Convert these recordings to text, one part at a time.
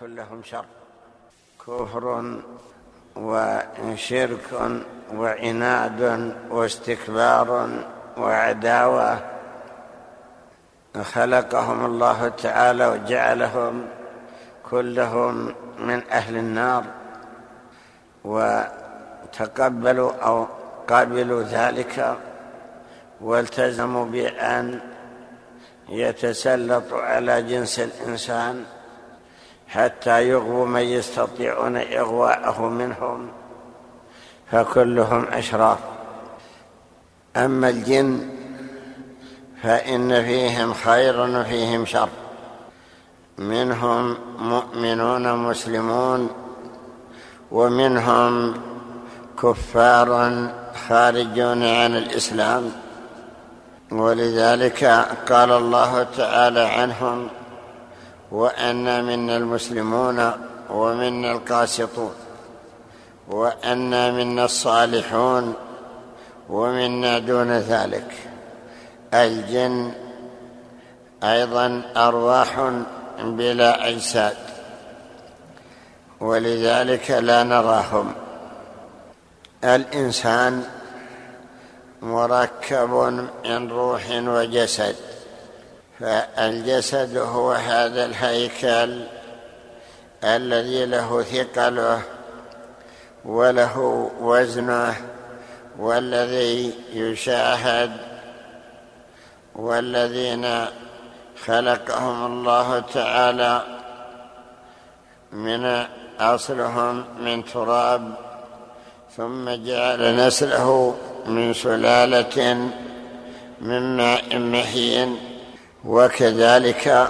كلهم شر. كفر وشرك وعناد واستكبار وعداوة خلقهم الله تعالى وجعلهم كلهم من أهل النار وتقبلوا أو قابلوا ذلك والتزموا بأن يتسلطوا على جنس الإنسان حتى يغووا من يستطيعون إغواءه منهم فكلهم أشراف. أما الجن فإن فيهم خير وفيهم شر. منهم مؤمنون مسلمون ومنهم كفار خارجون عن الإسلام. ولذلك قال الله تعالى عنهم وأنا منا المسلمون ومنا القاسطون وأنا منا الصالحون ومنا دون ذلك. الجن أيضا أرواح بلا أجساد ولذلك لا نراهم. الإنسان مركب من روح وجسد فالجسد هو هذا الهيكل الذي له ثقله وله وزنه والذي يشاهد والذين خلقهم الله تعالى من أصلهم من تراب ثم جعل نسله من سلالة من ماء مهين وكذلك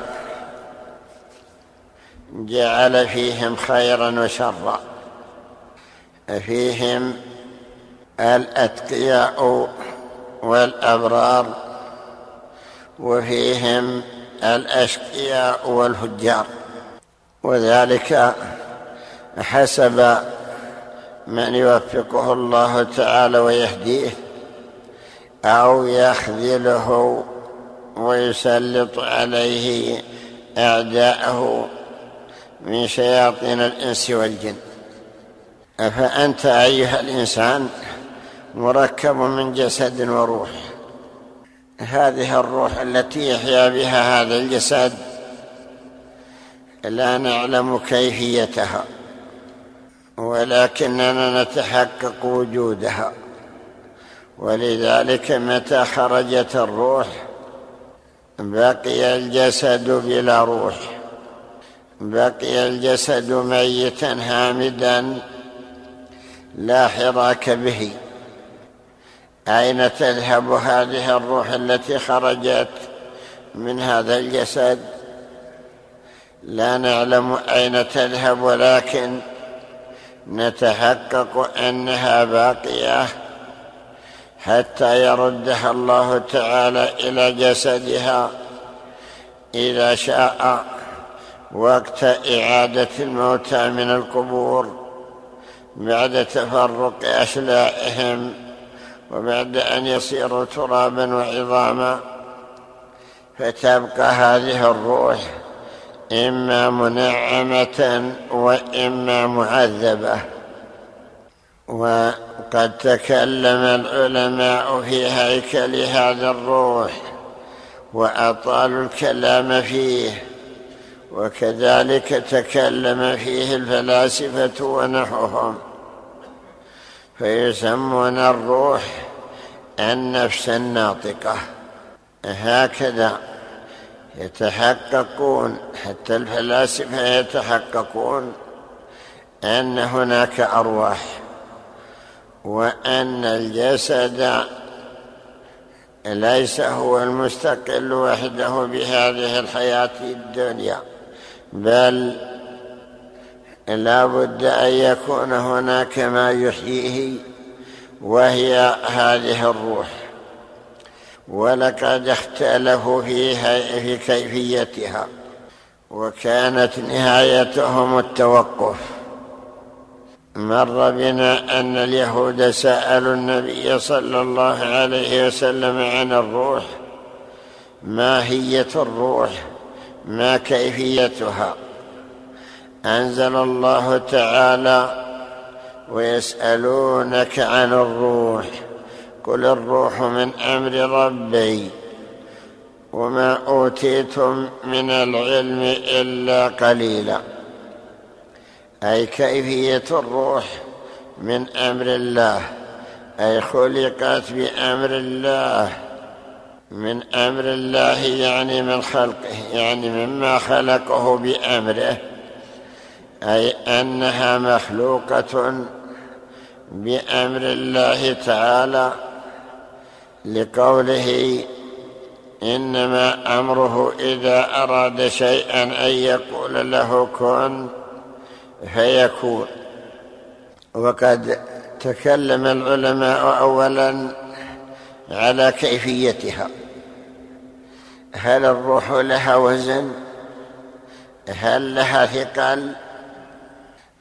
جعل فيهم خيرا وشرا. فيهم الأتقياء والأبرار وفيهم الأشقياء والفجار. وذلك حسب من يوفقه الله تعالى ويهديه أو يخذله ويسلط عليه أعداءه من شياطين الإنس والجن. أفأنت أيها الإنسان مركب من جسد وروح؟ هذه الروح التي يحيا بها هذا الجسد لا نعلم كيفيتها ولكننا نتحقق وجودها. ولذلك متى خرجت الروح بقي الجسد بلا روح. بقي الجسد ميتا هامدا لا حراك به. أين تذهب هذه الروح التي خرجت من هذا الجسد؟ لا نعلم أين تذهب ولكن نتحقق أنها باقية. حتى يردها الله تعالى إلى جسدها إذا شاء وقت إعادة الموتى من القبور بعد تفرق اشلاءهم وبعد أن يصيروا ترابا وعظاما فتبقى هذه الروح إما منعمة وإما معذبة. وقد تكلم العلماء في هيكل هذا الروح واطالوا الكلام فيه وكذلك تكلم فيه الفلاسفة ونحوهم. فيسمون الروح النفس الناطقة. هكذا يتحققون حتى الفلاسفة يتحققون أن هناك أرواح. وأن الجسد ليس هو المستقل وحده بهذه الحياة الدنيا بل لا بد أن يكون هناك ما يحييه وهي هذه الروح. ولقد اختلفوا فيها في كيفيتها وكانت نهايتهم التوقف. مر بنا أن اليهود سألوا النبي صلى الله عليه وسلم عن الروح ما هي الروح؟ ما كيفيتها؟ أنزل الله تعالى ويسألونك عن الروح قل الروح من أمر ربي وما أوتيتم من العلم إلا قليلا. أي كيفية الروح من أمر الله؟ أي خلقت بأمر الله؟ من أمر الله يعني من خلقه يعني مما خلقه بأمره. أي أنها مخلوقة بأمر الله تعالى لقوله إنما أمره إذا أراد شيئا أن يقول له كن فيكون وقد تكلم العلماء اولا على كيفيتها. هل الروح لها وزن؟ هل لها ثقل؟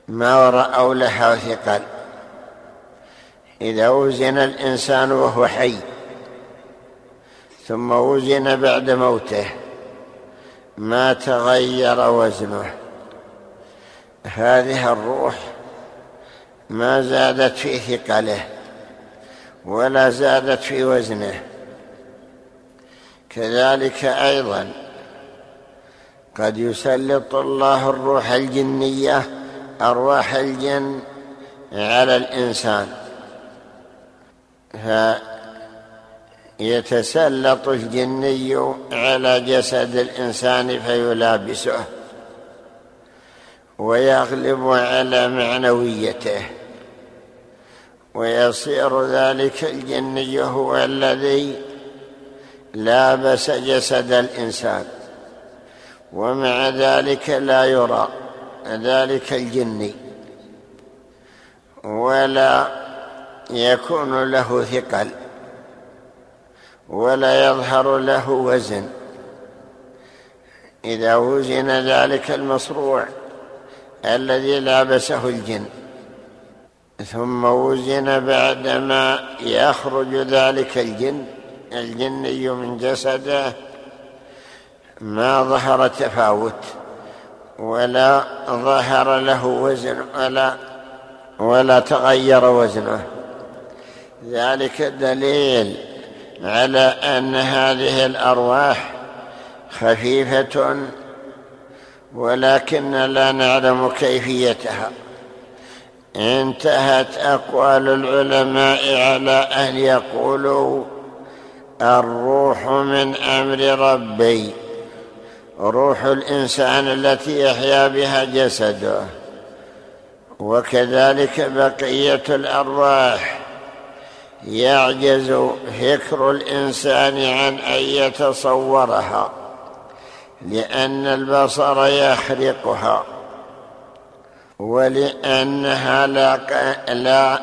ما رأوا لها ثقل؟ إذا وزن الإنسان وهو حي ثم وزن بعد موته ما تغير وزنه؟ هذه الروح ما زادت في ثقله ولا زادت في وزنه. كذلك أيضا قد يسلط الله الروح الجنية أرواح الجن على الإنسان. فيتسلط الجني على جسد الإنسان فيلابسه. ويغلب على معنويته. ويصير ذلك الجني هو الذي لابس جسد الإنسان. ومع ذلك لا يرى ذلك الجني ولا يكون له ثقل. ولا يظهر له وزن. إذا وزن ذلك المصروع الذي لابسه الجن. ثم وزن بعدما يخرج ذلك الجن الجني من جسده ما ظهر تفاوت ولا ظهر له وزن ولا ولا تغير وزنه. ذلك دليل على أن هذه الأرواح خفيفة ولكن لا نعلم كيفيتها. انتهت أقوال العلماء على أن يقولوا الروح من أمر ربي. روح الإنسان التي يحيا بها جسده. وكذلك بقية الأرواح. يعجز فكر الإنسان عن أن يتصورها. لأن البصر يخرقها ولأنها لا لا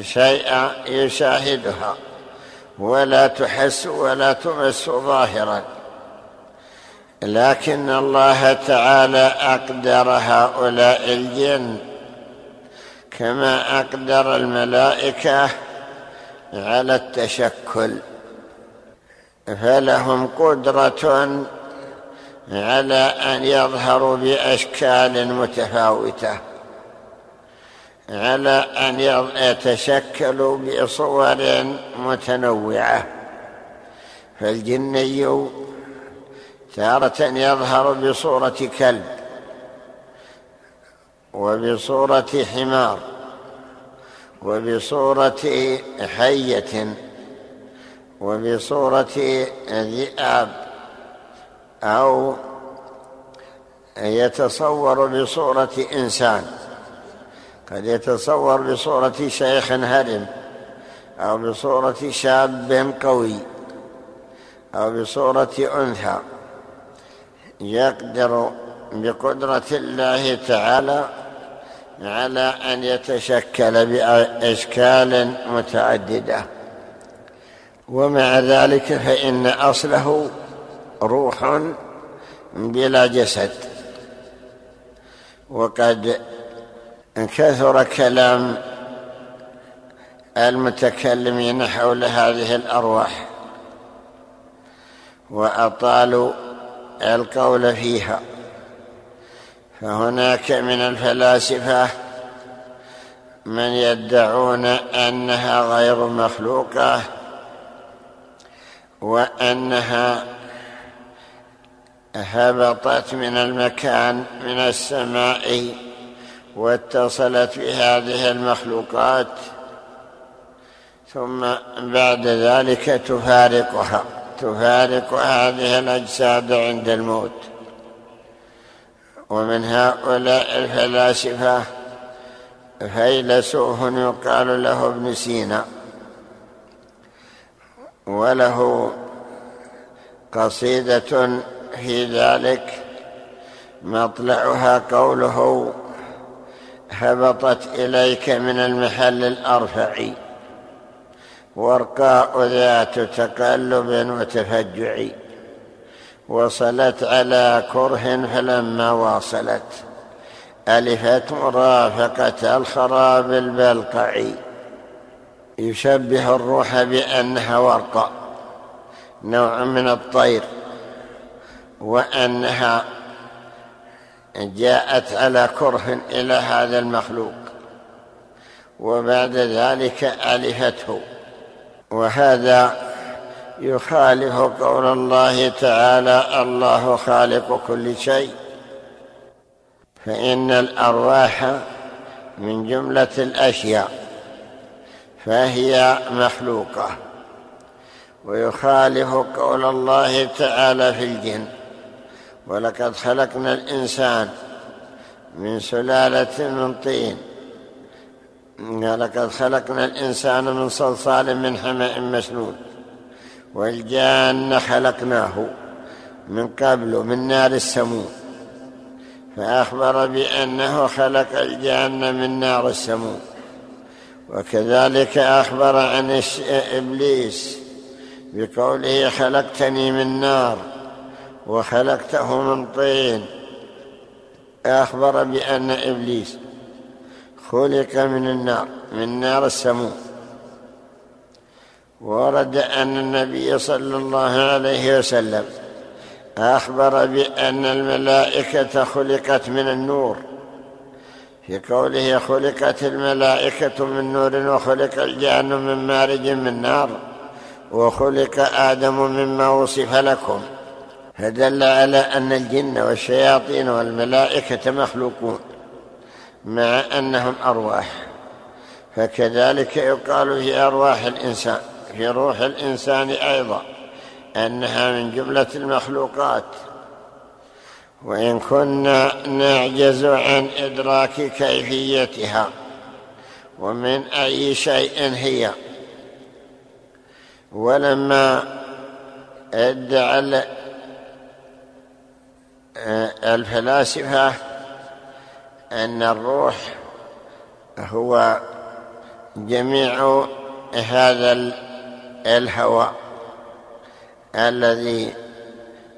شيء يشاهدها ولا تحس ولا تمس ظاهرا. لكن الله تعالى أقدر هؤلاء الجن كما أقدر الملائكة على التشكل فلهم قدرة على أن يظهروا بأشكال متفاوتة على أن يتشكلوا بصور متنوعة. فالجني تارة يظهر بصورة كلب وبصورة حمار وبصورة حية وبصورة ذئاب. أو يتصور بصورة إنسان. قد يتصور بصورة شيخ هرم أو بصورة شاب قوي أو بصورة أنثى. يقدر بقدرة الله تعالى على أن يتشكل بأشكال متعددة. ومع ذلك فإن أصله روح بلا جسد. وقد كثر كلام المتكلمين حول هذه الأرواح وأطالوا القول فيها. فهناك من الفلاسفة من يدعون أنها غير مخلوقة وأنها هبطت من المكان من السماء واتصلت بهذه المخلوقات ثم بعد ذلك تفارقها تفارق هذه الأجساد عند الموت. ومن هؤلاء الفلاسفة فيلسوف يقال له ابن سينا وله قصيدة في ذلك مطلعها قوله هبطت إليك من المحل الارفع ورقاء ذات تقلب وتفجع وصلت على كره فلما واصلت ألفت مرافقة الخراب البلقع يشبه الروح بأنها ورقة نوع من الطير. وأنها جاءت على كره إلى هذا المخلوق وبعد ذلك ألفته وهذا يخالف قول الله تعالى الله خالق كل شيء فإن الأرواح من جملة الأشياء فهي مخلوقة ويخالف قول الله تعالى في الجن. ولقد خلقنا الإنسان من سلالة من طين. لقد خلقنا الإنسان من صلصال من حماء مسنون والجان خلقناه من قبل من نار السموم. فأخبر بأنه خلق الجان من نار السموم. وكذلك أخبر عن إبليس بقوله خلقتني من نار. وخلقته من طين. أخبر بأن إبليس خلق من النار من نار السموم. ورد أن النبي صلى الله عليه وسلم أخبر بأن الملائكة خلقت من النور. في قوله خلقت الملائكة من نور وخلق الجان من مارج من نار وخلق آدم مما وصف لكم. فدل على أن الجن والشياطين والملائكة مخلوقون مع أنهم أرواح. فكذلك يقال في أرواح الإنسان في روح الإنسان أيضا أنها من جملة المخلوقات. وإن كنا نعجز عن إدراك كيفيتها ومن أي شيء هي. ولما ادعى الفلاسفة أن الروح هو جميع هذا الهواء الذي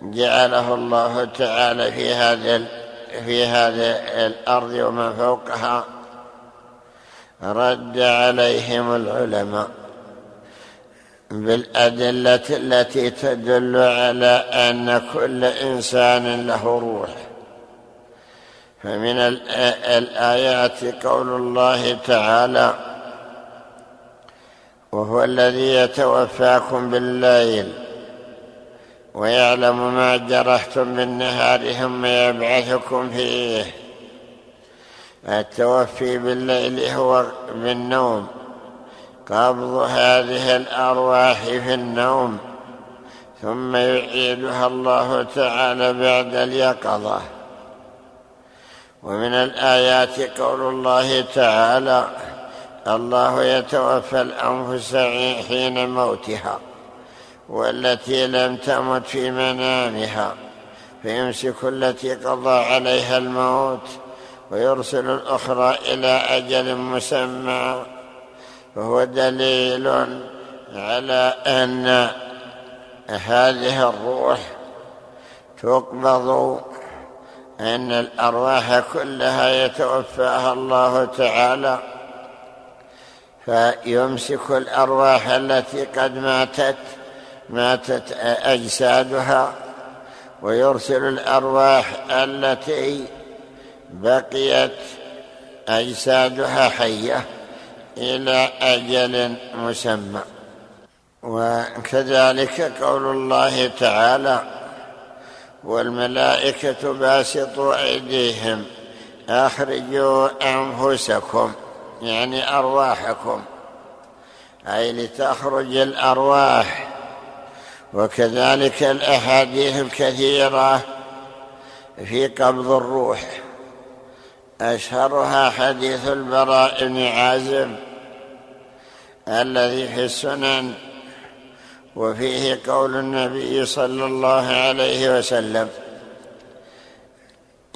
جعله الله تعالى في هذا في هذه الأرض وما فوقها رد عليهم العلماء. بالأدلة التي تدل على أن كل إنسان له روح. فمن الآيات قول الله تعالى وهو الذي يتوفاكم بالليل ويعلم ما جرحتم بالنهار ثم يبعثكم فيه. التوفي بالليل هو بالنوم قبض هذه الأرواح في النوم ثم يعيدها الله تعالى بعد اليقظة. ومن الآيات قول الله تعالى الله يتوفى الأنفس حين موتها والتي لم تمت في منامها فيمسك التي قضى عليها الموت ويرسل الأخرى إلى أجل مسمى. فهو دليل على أن هذه الروح تقبض أن الأرواح كلها يتوفاها الله تعالى فيمسك الأرواح التي قد ماتت ماتت أجسادها ويرسل الأرواح التي بقيت أجسادها حية. إلى أجل مسمى. وكذلك قول الله تعالى والملائكة باسطوا أيديهم أخرجوا أنفسكم يعني أرواحكم أي لتخرج الأرواح. وكذلك الأحاديث الكثيرة في قبض الروح. أشهرها حديث البراء بن عازم الذي في السنن وفيه قول النبي صلى الله عليه وسلم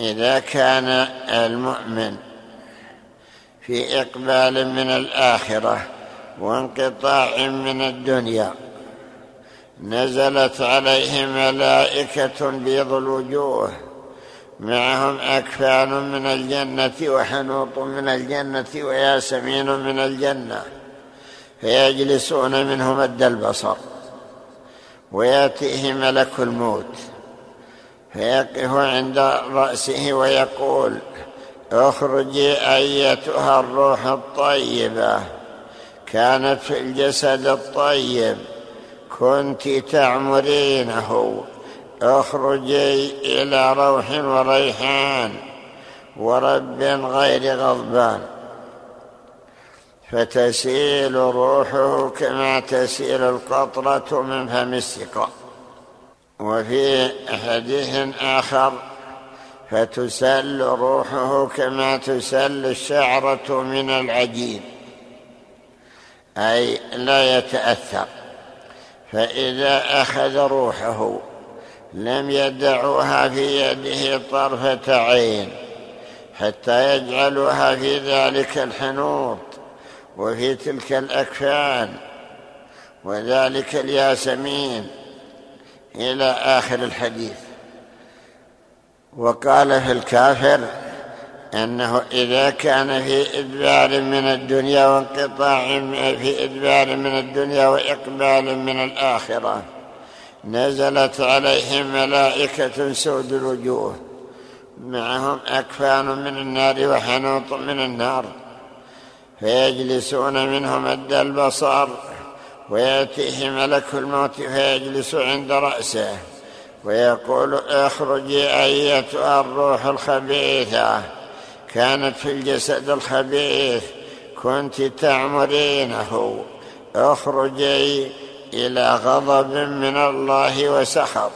إذا كان المؤمن في إقبال من الآخرة وانقطاع من الدنيا نزلت عليه ملائكة بيض الوجوه معهم أكفان من الجنة وحنوط من الجنة وياسمين من الجنة فيجلسون منه مد البصر ويأتيه ملك الموت فيقف عند رأسه ويقول اخرجي أيتها الروح الطيبة كانت في الجسد الطيب كنت تعمرينه أخرجي إلى روح وريحان ورب غير غضبان. فتسيل روحه كما تسيل القطرة من فم السقاء. وفي حديث آخر فتسل روحه كما تسل الشعرة من العجين. أي لا يتأثر فإذا أخذ روحه لم يدعوها في يده طرفة عين حتى يجعلوها في ذلك الحنوط وفي تلك الأكفان وذلك الياسمين إلى آخر الحديث. وقال في الكافر أنه إذا كان في إدبار من الدنيا وانقطاع في إدبار من الدنيا وإقبال من الآخرة. نزلت عليهم ملائكة سود الوجوه. معهم أكفان من النار وحنوط من النار. فيجلسون منه مد البصر. ويأتيه ملك الموت فيجلس عند رأسه. ويقول اخرجي أيتها الروح الخبيثة. كانت في الجسد الخبيث. كنت تعمرينه اخرجي إلى غضب من الله وسخط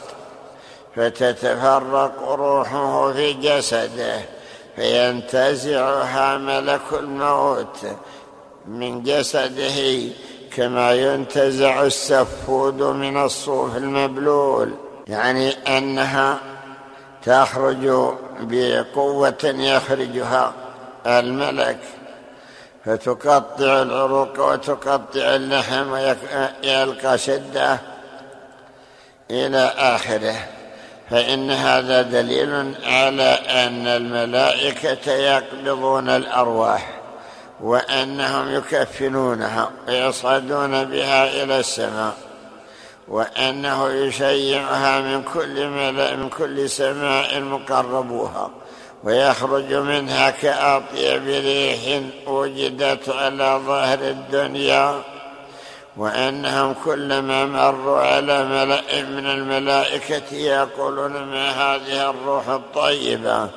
فتتفرق روحه في جسده فينتزعها ملك الموت من جسده كما ينتزع السفود من الصوف المبلول. يعني أنها تخرج بقوة يخرجها الملك. فتقطع العروق وتقطع اللحم ويلقى شده إلى آخره. فإن هذا دليل على أن الملائكة يقبضون الأرواح وأنهم يكفنونها ويصعدون بها إلى السماء وأنه يشيعها من كل من كل سماء مقربوها. ويخرج منها كأطيب ريح وجدت على ظهر الدنيا وأنهم كلما مروا على ملأ من الملائكة يقولون ما هذه الروح الطيبة؟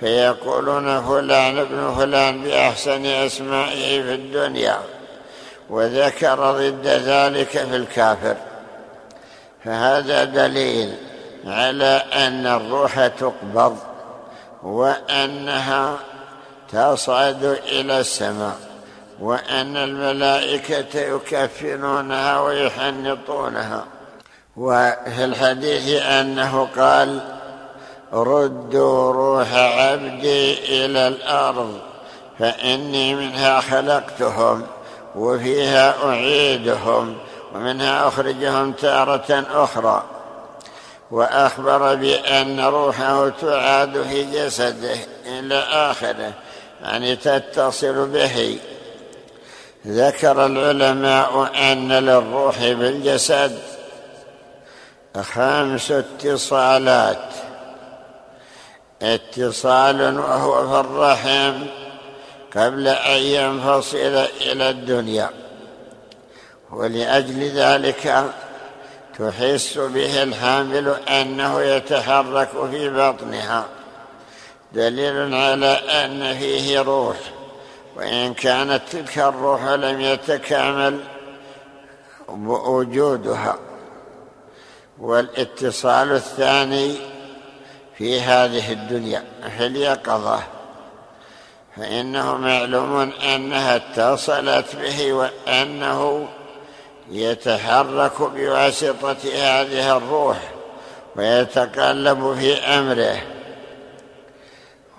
فيقولون فلان ابن فلان بأحسن أسمائه في الدنيا وذكر ضد ذلك في الكافر. فهذا دليل على أن الروح تقبض. وأنها تصعد إلى السماء وأن الملائكة يكفنونها ويحنطونها. وفي الحديث أنه قال ردوا روح عبدي إلى الأرض فإني منها خلقتهم وفيها أعيدهم ومنها أخرجهم تارة أخرى. وأخبر بأن روحه تعاد في جسده إلى آخره يعني تتصل به. ذكر العلماء أن للروح بالجسد خمس اتصالات. اتصال وهو في الرحم قبل أن ينفصل إلى الدنيا. ولأجل ذلك تحس به الحامل أنه يتحرك في بطنها. دليل على ان فيه روح وإن كانت تلك الروح لم يتكامل وجودها. والإتصال الثاني في هذه الدنيا في اليقظة فإنه معلوم أنها اتصلت به وأنه يتحرك بواسطة هذه الروح ويتقلب في أمره.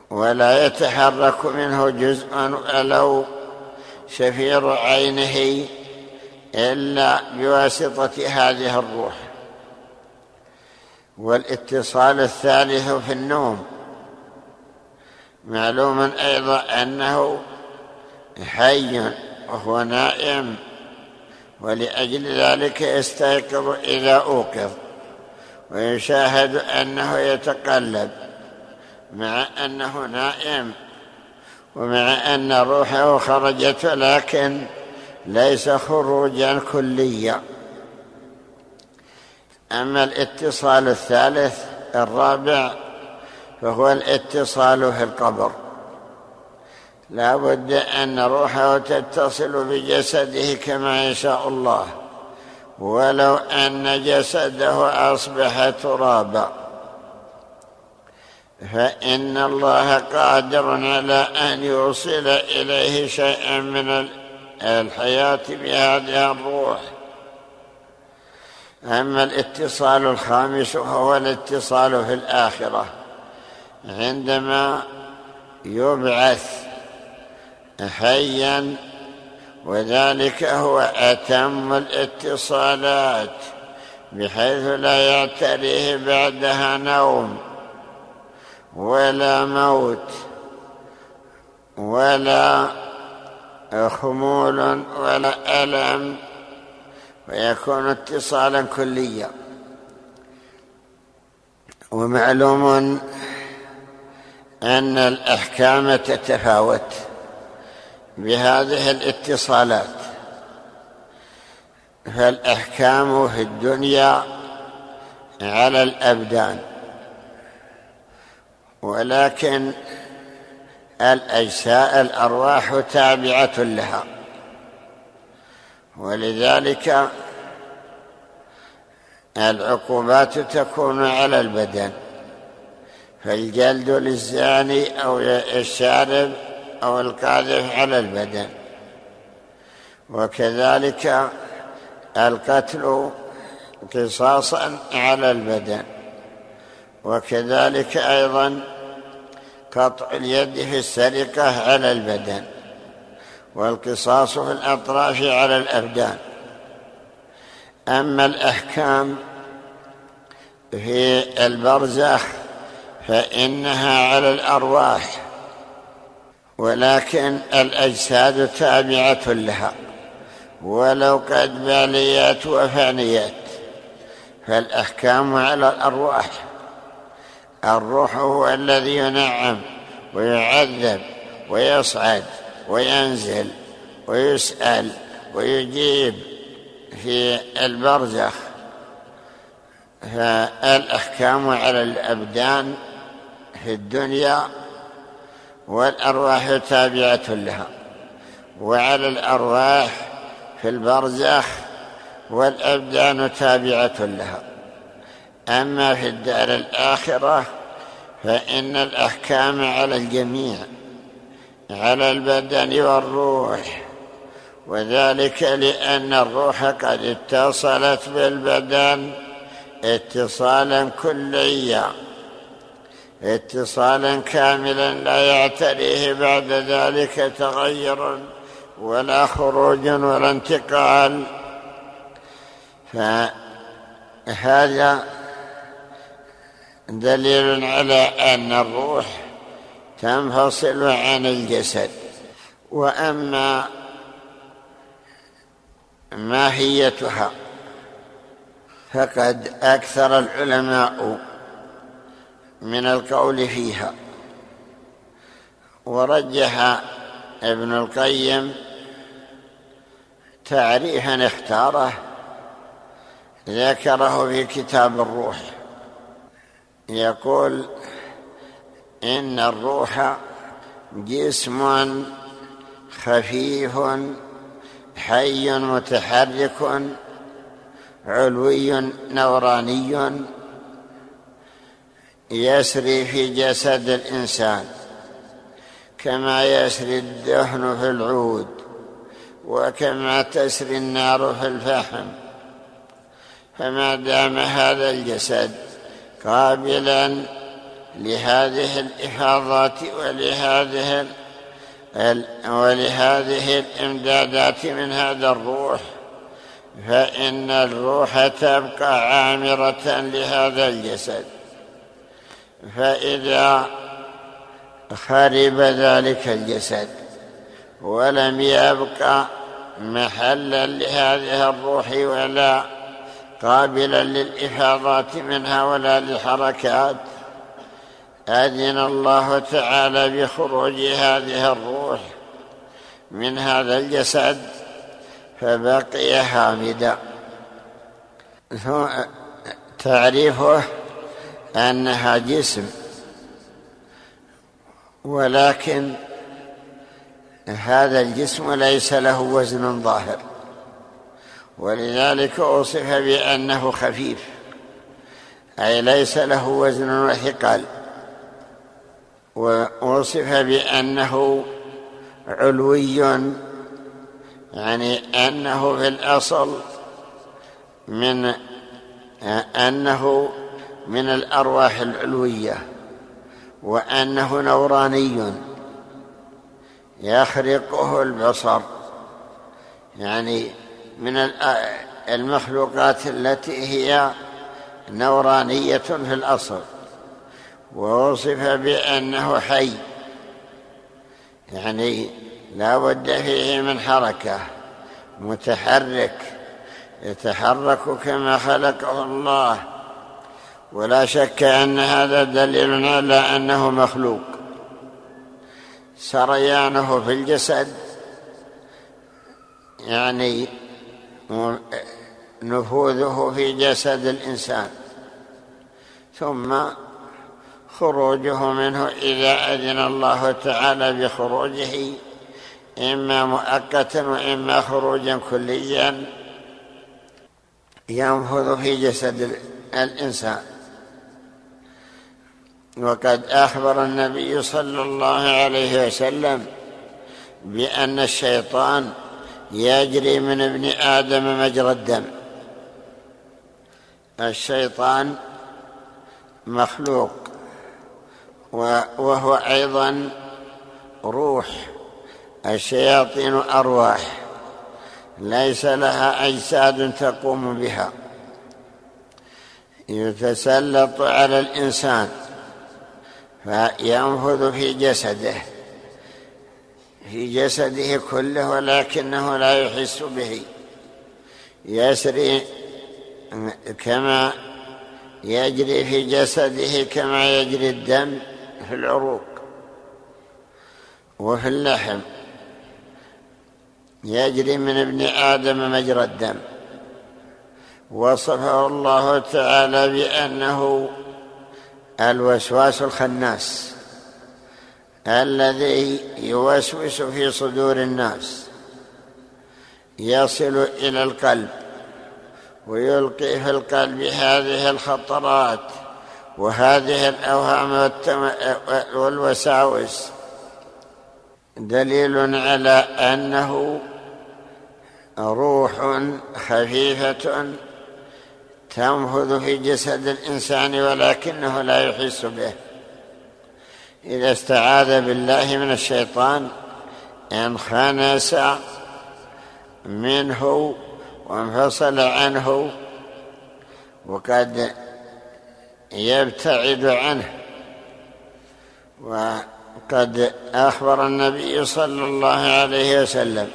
ولا يتحرك منه جزء ولو شفير عينه إلا بواسطة هذه الروح. والاتصال الثالث في النوم. معلوم أيضا أنه حي وهو نائم. ولأجل ذلك يستيقظ إذا أوقظ ويشاهد أنه يتقلب مع أنه نائم ومع أن روحه خرجت لكن ليس خروجا كليا. أما الاتصال الثالث الرابع فهو الاتصال في القبر. لا بد أن روحه تتصل بجسده كما يشاء الله. ولو أن جسده أصبح ترابا. فإن الله قادر على أن يوصل إليه شيئا من الحياة بهذه الروح. أما الاتصال الخامس وهو الاتصال في الآخرة. عندما يبعث حيا وذلك هو أتم الاتصالات بحيث لا يعتريه بعدها نوم ولا موت ولا خمول ولا ألم ويكون اتصالا كليا. ومعلوم أن الأحكام تتفاوت. بهذه الاتصالات. فالأحكام في الدنيا على الأبدان ولكن الأجساء الأرواح تابعة لها. ولذلك العقوبات تكون على البدن فالجلد للزاني أو الشارب أو القاذف على البدن. وكذلك القتل قصاصا على البدن. وكذلك أيضا قطع اليد في السرقة على البدن. والقصاص في الأطراف على الأبدان. أما الأحكام في البرزخ فإنها على الأرواح. ولكن الأجساد تابعة لها. ولو قد باليات وفانيات فالأحكام على الأرواح. الروح هو الذي ينعم ويعذب ويصعد وينزل ويسأل ويجيب في البرزخ. فالأحكام على الأبدان في الدنيا والأرواح تابعة لها. وعلى الأرواح في البرزخ والأبدان تابعة لها. أما في الدار الآخرة فإن الأحكام على الجميع على البدن والروح وذلك لأن الروح قد اتصلت بالبدن اتصالا كليا. اتصالا كاملا لا يعتريه بعد ذلك تغير ولا خروج ولا انتقال. فهذا دليل على أن الروح تنفصل عن الجسد. وأما ماهيتها فقد أكثر العلماء من القول فيها. ورجح ابن القيم تعريفا اختاره ذكره في كتاب الروح. يقول إن الروح جسم خفيف حي متحرك علوي نوراني. يسري في جسد الإنسان كما يسري الدهن في العود وكما تسري النار في الفحم. فما دام هذا الجسد قابلا لهذه الإفاضات ولهذه ولهذه الإمدادات من هذا الروح فإن الروح تبقى عامرة لهذا الجسد. فإذا خرب ذلك الجسد ولم يبقى محلا لهذه الروح ولا قابلا للإفاضات منها ولا للحركات أذن الله تعالى بخروج هذه الروح من هذا الجسد فبقي هامدا تعريفه أنها جسم. ولكن هذا الجسم ليس له وزن ظاهر. ولذلك أوصف بأنه خفيف. أي ليس له وزن وثقل ووصف بأنه علوي. يعني أنه في الأصل من أنه من الأرواح العلوية وأنه نوراني. يخرقه البصر. يعني من المخلوقات التي هي نورانية في الأصل. ووصف بأنه حي. يعني لا بد فيه من حركة. متحرك. يتحرك كما خلقه الله. ولا شك أن هذا دليل على أنه مخلوق. سريانه في الجسد يعني نفوذه في جسد الإنسان. ثم خروجه منه إذا أذن الله تعالى بخروجه إما مؤقتا وإما خروجا كليا ينفذ في جسد الإنسان. وقد أخبر النبي صلى الله عليه وسلم بأن الشيطان يجري من ابن آدم مجرى الدم. الشيطان مخلوق وهو أيضا روح الشياطين أرواح. ليس لها أجساد تقوم بها. يتسلط على الإنسان. فينفذ في جسده. في جسده كله ولكنه لا يحس به. يسري كما يجري في جسده كما يجري الدم في العروق وفي اللحم. يجري من ابن آدم مجرى الدم. وصفه الله تعالى بأنه الوسواس الخناس الذي يوسوس في صدور الناس. يصل إلى القلب ويلقي في القلب هذه الخطرات وهذه الأوهام والوساوس. دليل على أنه روح خفيفة تنفذ في جسد الإنسان ولكنه لا يحس به. إذا استعاذ بالله من الشيطان انخنس منه وانفصل عنه وقد يبتعد عنه. وقد أخبر النبي صلى الله عليه وسلم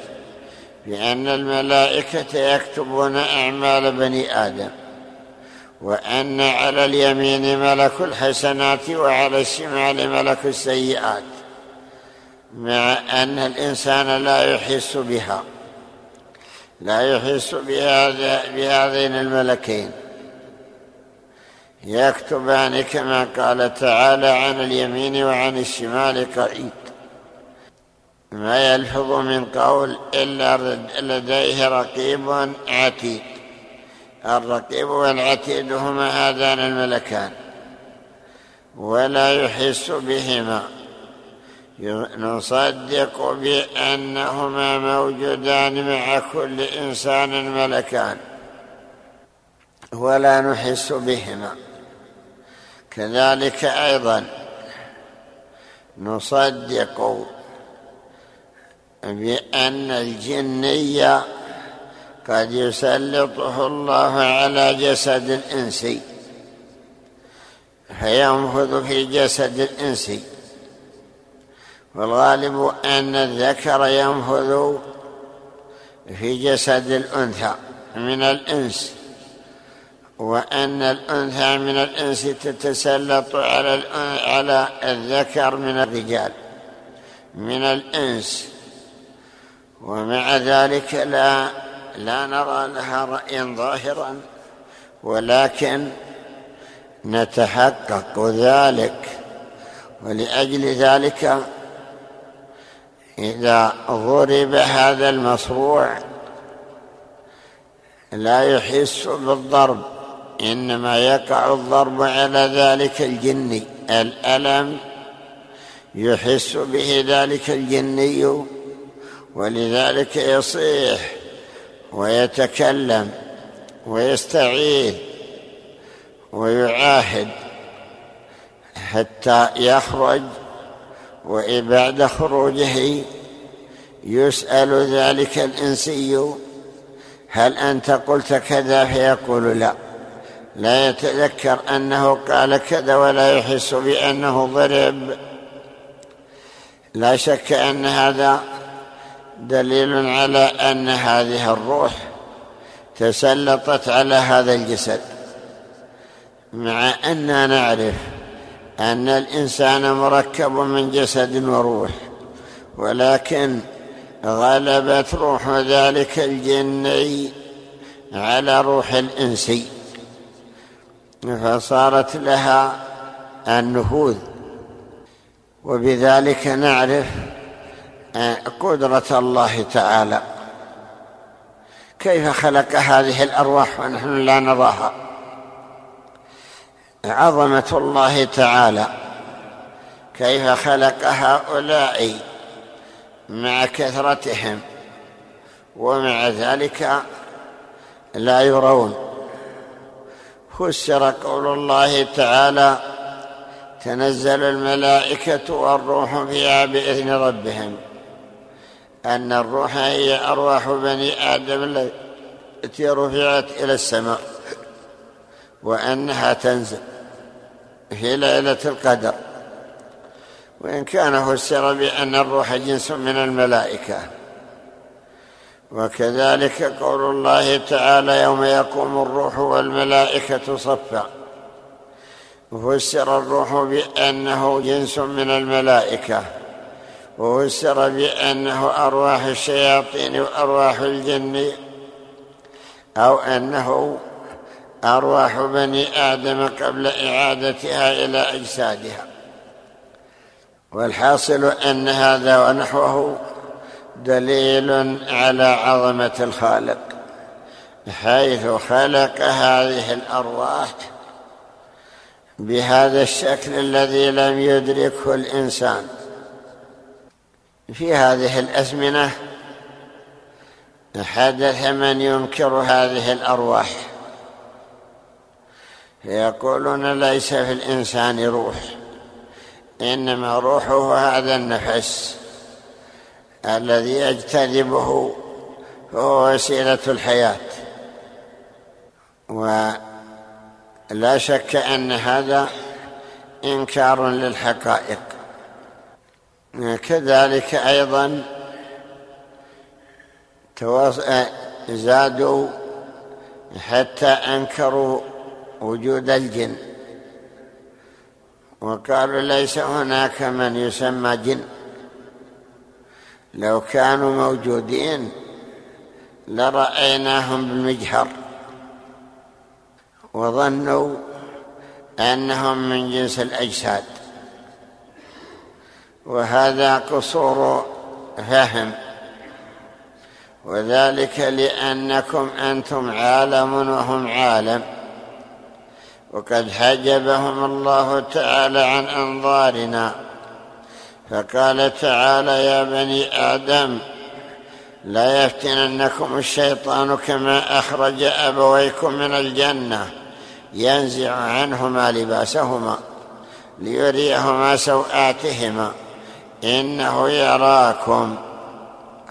بأن الملائكة يكتبون أعمال بني آدم. وأن على اليمين ملك الحسنات وعلى الشمال ملك السيئات مع أن الإنسان لا يحس بها لا يحس بهذين الملكين. يكتبان كما قال تعالى عن اليمين وعن الشمال قعيد ما يلفظ من قول إلا لديه رقيب عتيد. الرقيب والعتيد هما هذان الملكان ولا يحس بهما. نصدق بأنهما موجودان مع كل إنسان ملكان ولا نحس بهما. كذلك أيضا نصدق بأن الجني قد يسلطه الله على جسد الانسي فينفذ في جسد الانسي والغالب أن الذكر ينفذ في جسد الأنثى من الإنس. وأن الأنثى من الإنس تتسلط على على الذكر من الرجال من الإنس. ومع ذلك لا لا نرى لها رايا ظاهرا ولكن نتحقق ذلك. ولأجل ذلك إذا ضرب هذا المصروع لا يحس بالضرب إنما يقع الضرب على ذلك الجني الألم يحس به ذلك الجني ولذلك يصيح ويتكلم ويستعيذ ويعاهد حتى يخرج وبعد خروجه يسأل ذلك الإنسي هل أنت قلت كذا؟ فيقول لا. لا يتذكر أنه قال كذا ولا يحس بأنه ضرب. لا شك أن هذا دليل على أن هذه الروح تسلطت على هذا الجسد مع أننا نعرف أن الإنسان مركب من جسد وروح ولكن غلبت روح ذلك الجني على روح الانسي فصارت لها النفوذ. وبذلك نعرف قدرة الله تعالى. كيف خلق هذه الأرواح ونحن لا نراها؟ عظمة الله تعالى. كيف خلق هؤلاء؟ مع كثرتهم. ومع ذلك لا يرون. فسر قول الله تعالى تنزل الملائكة والروح فيها بإذن ربهم. أن الروح هي أرواح بني آدم التي رفعت إلى السماء وأنها تنزل في ليلة القدر. وإن كان فسر بأن الروح جنس من الملائكة. وكذلك قول الله تعالى يوم يقوم الروح والملائكة صفا. فسر الروح بأنه جنس من الملائكة. وفسر بأنه أرواح الشياطين وأرواح الجن أو أنه أرواح بني آدم قبل إعادتها إلى أجسادها. والحاصل أن هذا ونحوه دليل على عظمة الخالق حيث خلق هذه الأرواح بهذا الشكل الذي لم يدركه الإنسان. في هذه الأزمنة حدث من ينكر هذه الأرواح. يقولون ليس في الإنسان روح إنما روحه هذا النفس الذي يجتذبه هو وسيلة الحياة. ولا شك أن هذا إنكار للحقائق. كذلك أيضا زادوا حتى أنكروا وجود الجن. وقالوا ليس هناك من يسمى جن. لو كانوا موجودين لرأيناهم بالمجهر. وظنوا أنهم من جنس الأجساد. وهذا قصور فهم. وذلك لأنكم أنتم عالم وهم عالم. وقد حجبهم الله تعالى عن أنظارنا. فقال تعالى يا بني آدم لا يفتننكم الشيطان كما أخرج أبويكم من الجنة. ينزع عنهما لباسهما ليريهما سوآتهما. إنه يراكم.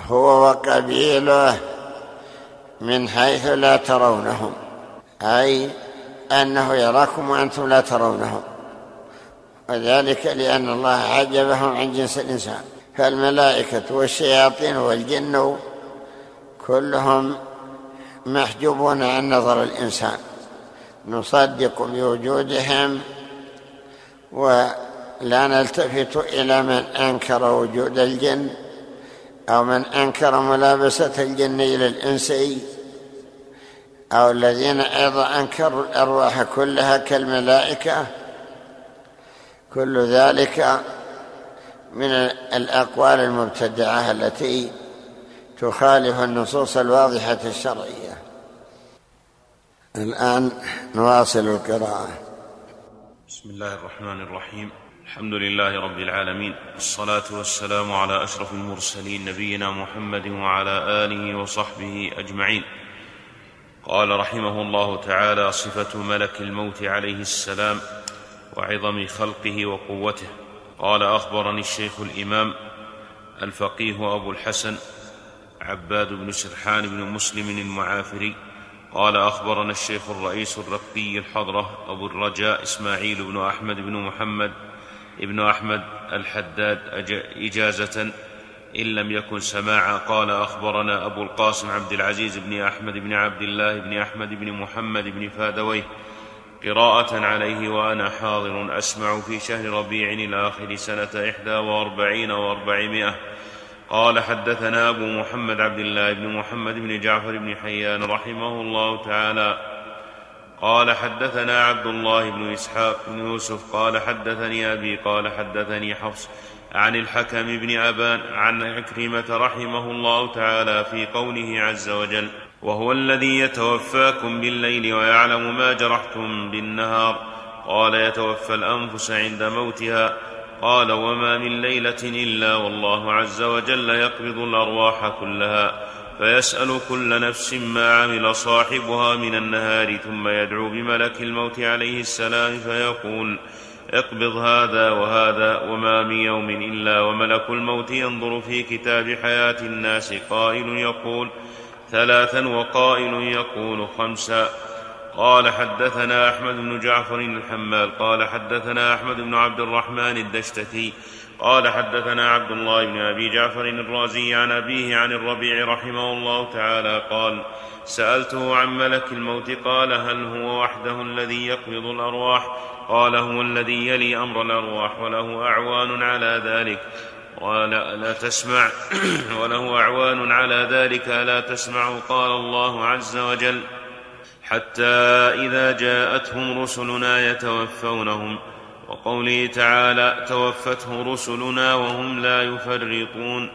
هو وقبيله من حيث لا ترونهم. أي أنه يراكم وأنتم لا ترونهم. وذلك لأن الله عجبهم عن جنس الإنسان. فالملائكة والشياطين والجن كلهم محجوبون عن نظر الإنسان. نصدق بوجودهم ولا نلتفت إلى من أنكر وجود الجن أو من أنكر ملابسة الجن إلى الإنسي أو الذين أيضا أنكروا الأرواح كلها كالملائكة. كل ذلك من الأقوال المبتدعة التي تخالف النصوص الواضحة الشرعية. الآن نواصل القراءة. بسم الله الرحمن الرحيم. الحمد لله رب العالمين والصلاة والسلام على أشرف المرسلين نبينا محمد وعلى آله وصحبه أجمعين. قال رحمه الله تعالى صفة ملك الموت عليه السلام وعظم خلقه وقوته. قال أخبرني الشيخ الإمام الفقيه أبو الحسن عباد بن سرحان بن مسلم المعافري. قال أخبرنا الشيخ الرئيس الرقي الحضرة أبو الرجاء إسماعيل بن أحمد بن محمد ابن أحمد الحداد إجازة إن لم يكن سماعا قال أخبرنا أبو القاسم عبد العزيز بن أحمد بن عبد الله بن أحمد بن محمد بن فادويه قراءة عليه وأنا حاضر أسمع في شهر ربيع الآخر سنة إحدى وأربعين وأربعمائة قال حدثنا أبو محمد عبد الله بن محمد بن جعفر بن حيان رحمه الله تعالى قال حدثنا عبد الله بن إسحاق بن يوسف قال حدثني أبي قال حدثني حفص عن الحكم بن أبان عن عكرمة رحمه الله تعالى في قوله عز وجل وهو الذي يتوفاكم بالليل ويعلم ما جرحتم بالنهار. قال يتوفى الأنفس عند موتها. قال وما من ليلة إلا والله عز وجل يقبض الأرواح كلها. فيسأل كل نفس ما عمل صاحبها من النهار ثم يدعو بملك الموت عليه السلام فيقول اقبض هذا وهذا وما من يوم إلا وملك الموت ينظر في كتاب حياة الناس قائل يقول ثلاثا وقائل يقول خمسا. قال حدثنا أحمد بن جعفر الحمال قال حدثنا أحمد بن عبد الرحمن الدشتكي قال حدثنا عبد الله بن أبي جعفر الرازي عن أبيه عن الربيع رحمه الله تعالى قال سألته عن ملك الموت قال هل هو وحده الذي يقبض الأرواح؟ قال هو الذي يلي أمر الأرواح وله أعوان على ذلك. قال ألا تسمع. وله أعوان على ذلك. ألا تسمع قال الله عز وجل. حتى إذا جاءتهم رسلنا يتوفونهم. وقوله تعالى توفته رسلنا وهم لا يفرطون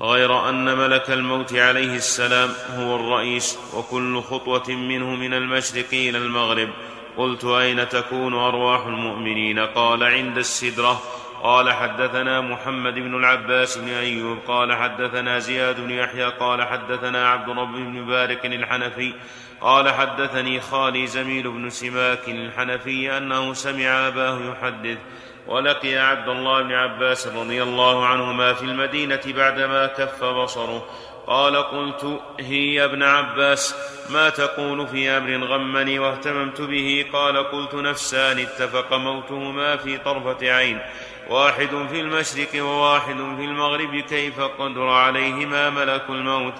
غير أن ملك الموت عليه السلام هو الرئيس وكل خطوة منه من المشرق إلى المغرب. قلت أين تكون أرواح المؤمنين؟ قال عند السدرة. قال حدثنا محمد بن العباس بن أيوب. قال حدثنا زياد بن يحيى. قال حدثنا عبد رب بن بارك الحنفي. قال حدثني خالي زميل بن سماك الحنفي أنه سمع أباه يحدث ولقي عبد الله بن عباس رضي الله عنهما في المدينة بعدما كف بصره. قال قلت هي يا ابن عباس ما تقول في أمر غمني واهتممت به؟ قال قلت نفسان اتفق موتهما في طرفة عين واحد في المشرق وواحد في المغرب كيف قدر عليهما ملك الموت؟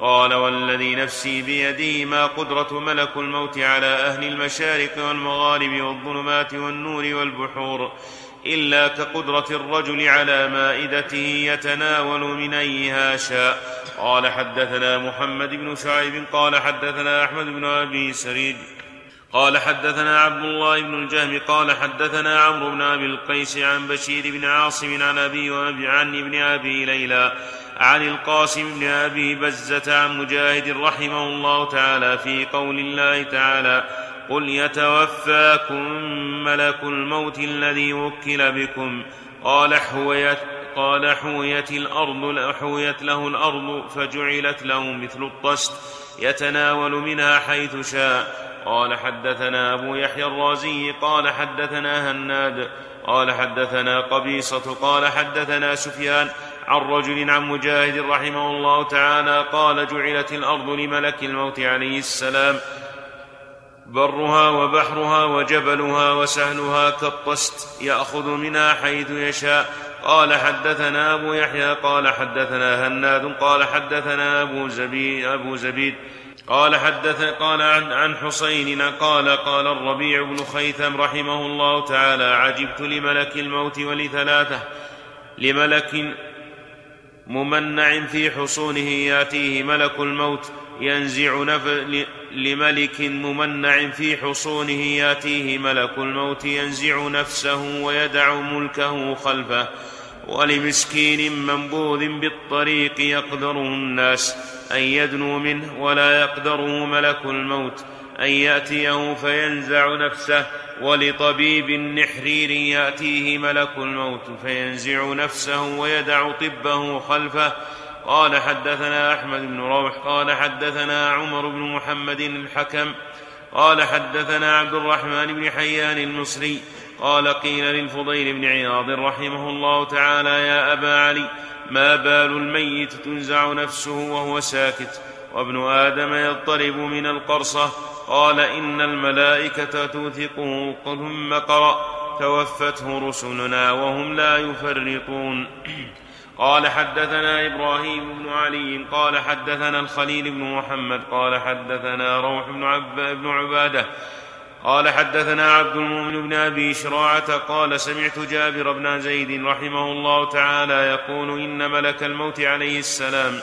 قال والذي نفسي بيدي ما قدرة ملك الموت على أهل المشارق والمغارب والظلمات والنور والبحور إلا كقدرة الرجل على مائدته يتناول من أيها شاء. قال حدثنا محمد بن شعيب قال حدثنا أحمد بن أبي سريج قال حدثنا عبد الله بن الجهم قال حدثنا عمرو بن أبي القيس عن بشير بن عاصم عن أبي وأبي عن ابن أبي ليلى عن القاسم بن أبي بزة عن مجاهد رحمه الله تعالى في قول الله تعالى قل يتوفاكم ملك الموت الذي وكل بكم قال حويت قال حويت الأرض حويت له الأرض فجعلت له مثل الطست يتناول منها حيث شاء قال حدثنا أبو يحيى الرازي قال حدثنا هناد قال حدثنا قبيصة قال حدثنا سفيان عن رجل عن مجاهد رحمه الله تعالى قال جعلت الأرض لملك الموت عليه السلام برها وبحرها وجبلها وسهلها كالطست يأخذ منها حيث يشاء. قال حدثنا أبو يحيى قال حدثنا هناد قال حدثنا أبو زبيد أبو زبيد. قال حدث قال عن عن حسين قال قال الربيع بن خيثم رحمه الله تعالى عجبت لملك الموت ولثلاثة لملك ممنع في حصونه ياتيه ملك الموت ينزع نف... لملك ممنع في حصونه ياتيه ملك الموت ينزع نفسه ويدع ملكه خلفه. ولمسكين منبوذ بالطريق يقدره الناس أن يدنو منه ولا يقدره ملك الموت. أن يأتيه فينزع نفسه ولطبيب نحرير يأتيه ملك الموت فينزع نفسه ويدع طبه خلفه. قال حدثنا أحمد بن روح قال حدثنا عمر بن محمد الحكم قال حدثنا عبد الرحمن بن حيان المصري قال قيل للفضيل بن عياض رحمه الله تعالى يا أبا علي ما بال الميت تنزع نفسه وهو ساكت وابن آدم يضطرب من القرصة قال إن الملائكة توثقه ثم قرا توفته رسلنا وهم لا يفرطون. قال حدثنا إبراهيم بن علي قال حدثنا الخليل بن محمد قال حدثنا روح بن, عب بن عبادة قال حدثنا عبد المؤمن بن أبي شراعة قال سمعت جابر بن زيد رحمه الله تعالى يقول إن ملك الموت عليه السلام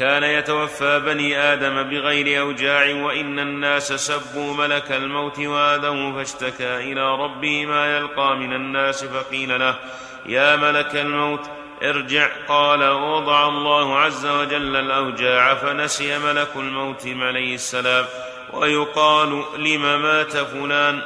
كان يتوفى بني آدم بغير أوجاع وإن الناس سبوا ملك الموت وآذوه فاشتكى إلى ربه ما يلقى من الناس فقيل له يا ملك الموت ارجع. قال وضع الله عز وجل الأوجاع فنسي ملك الموت عليه السلام. ويقال لم مات فلان؟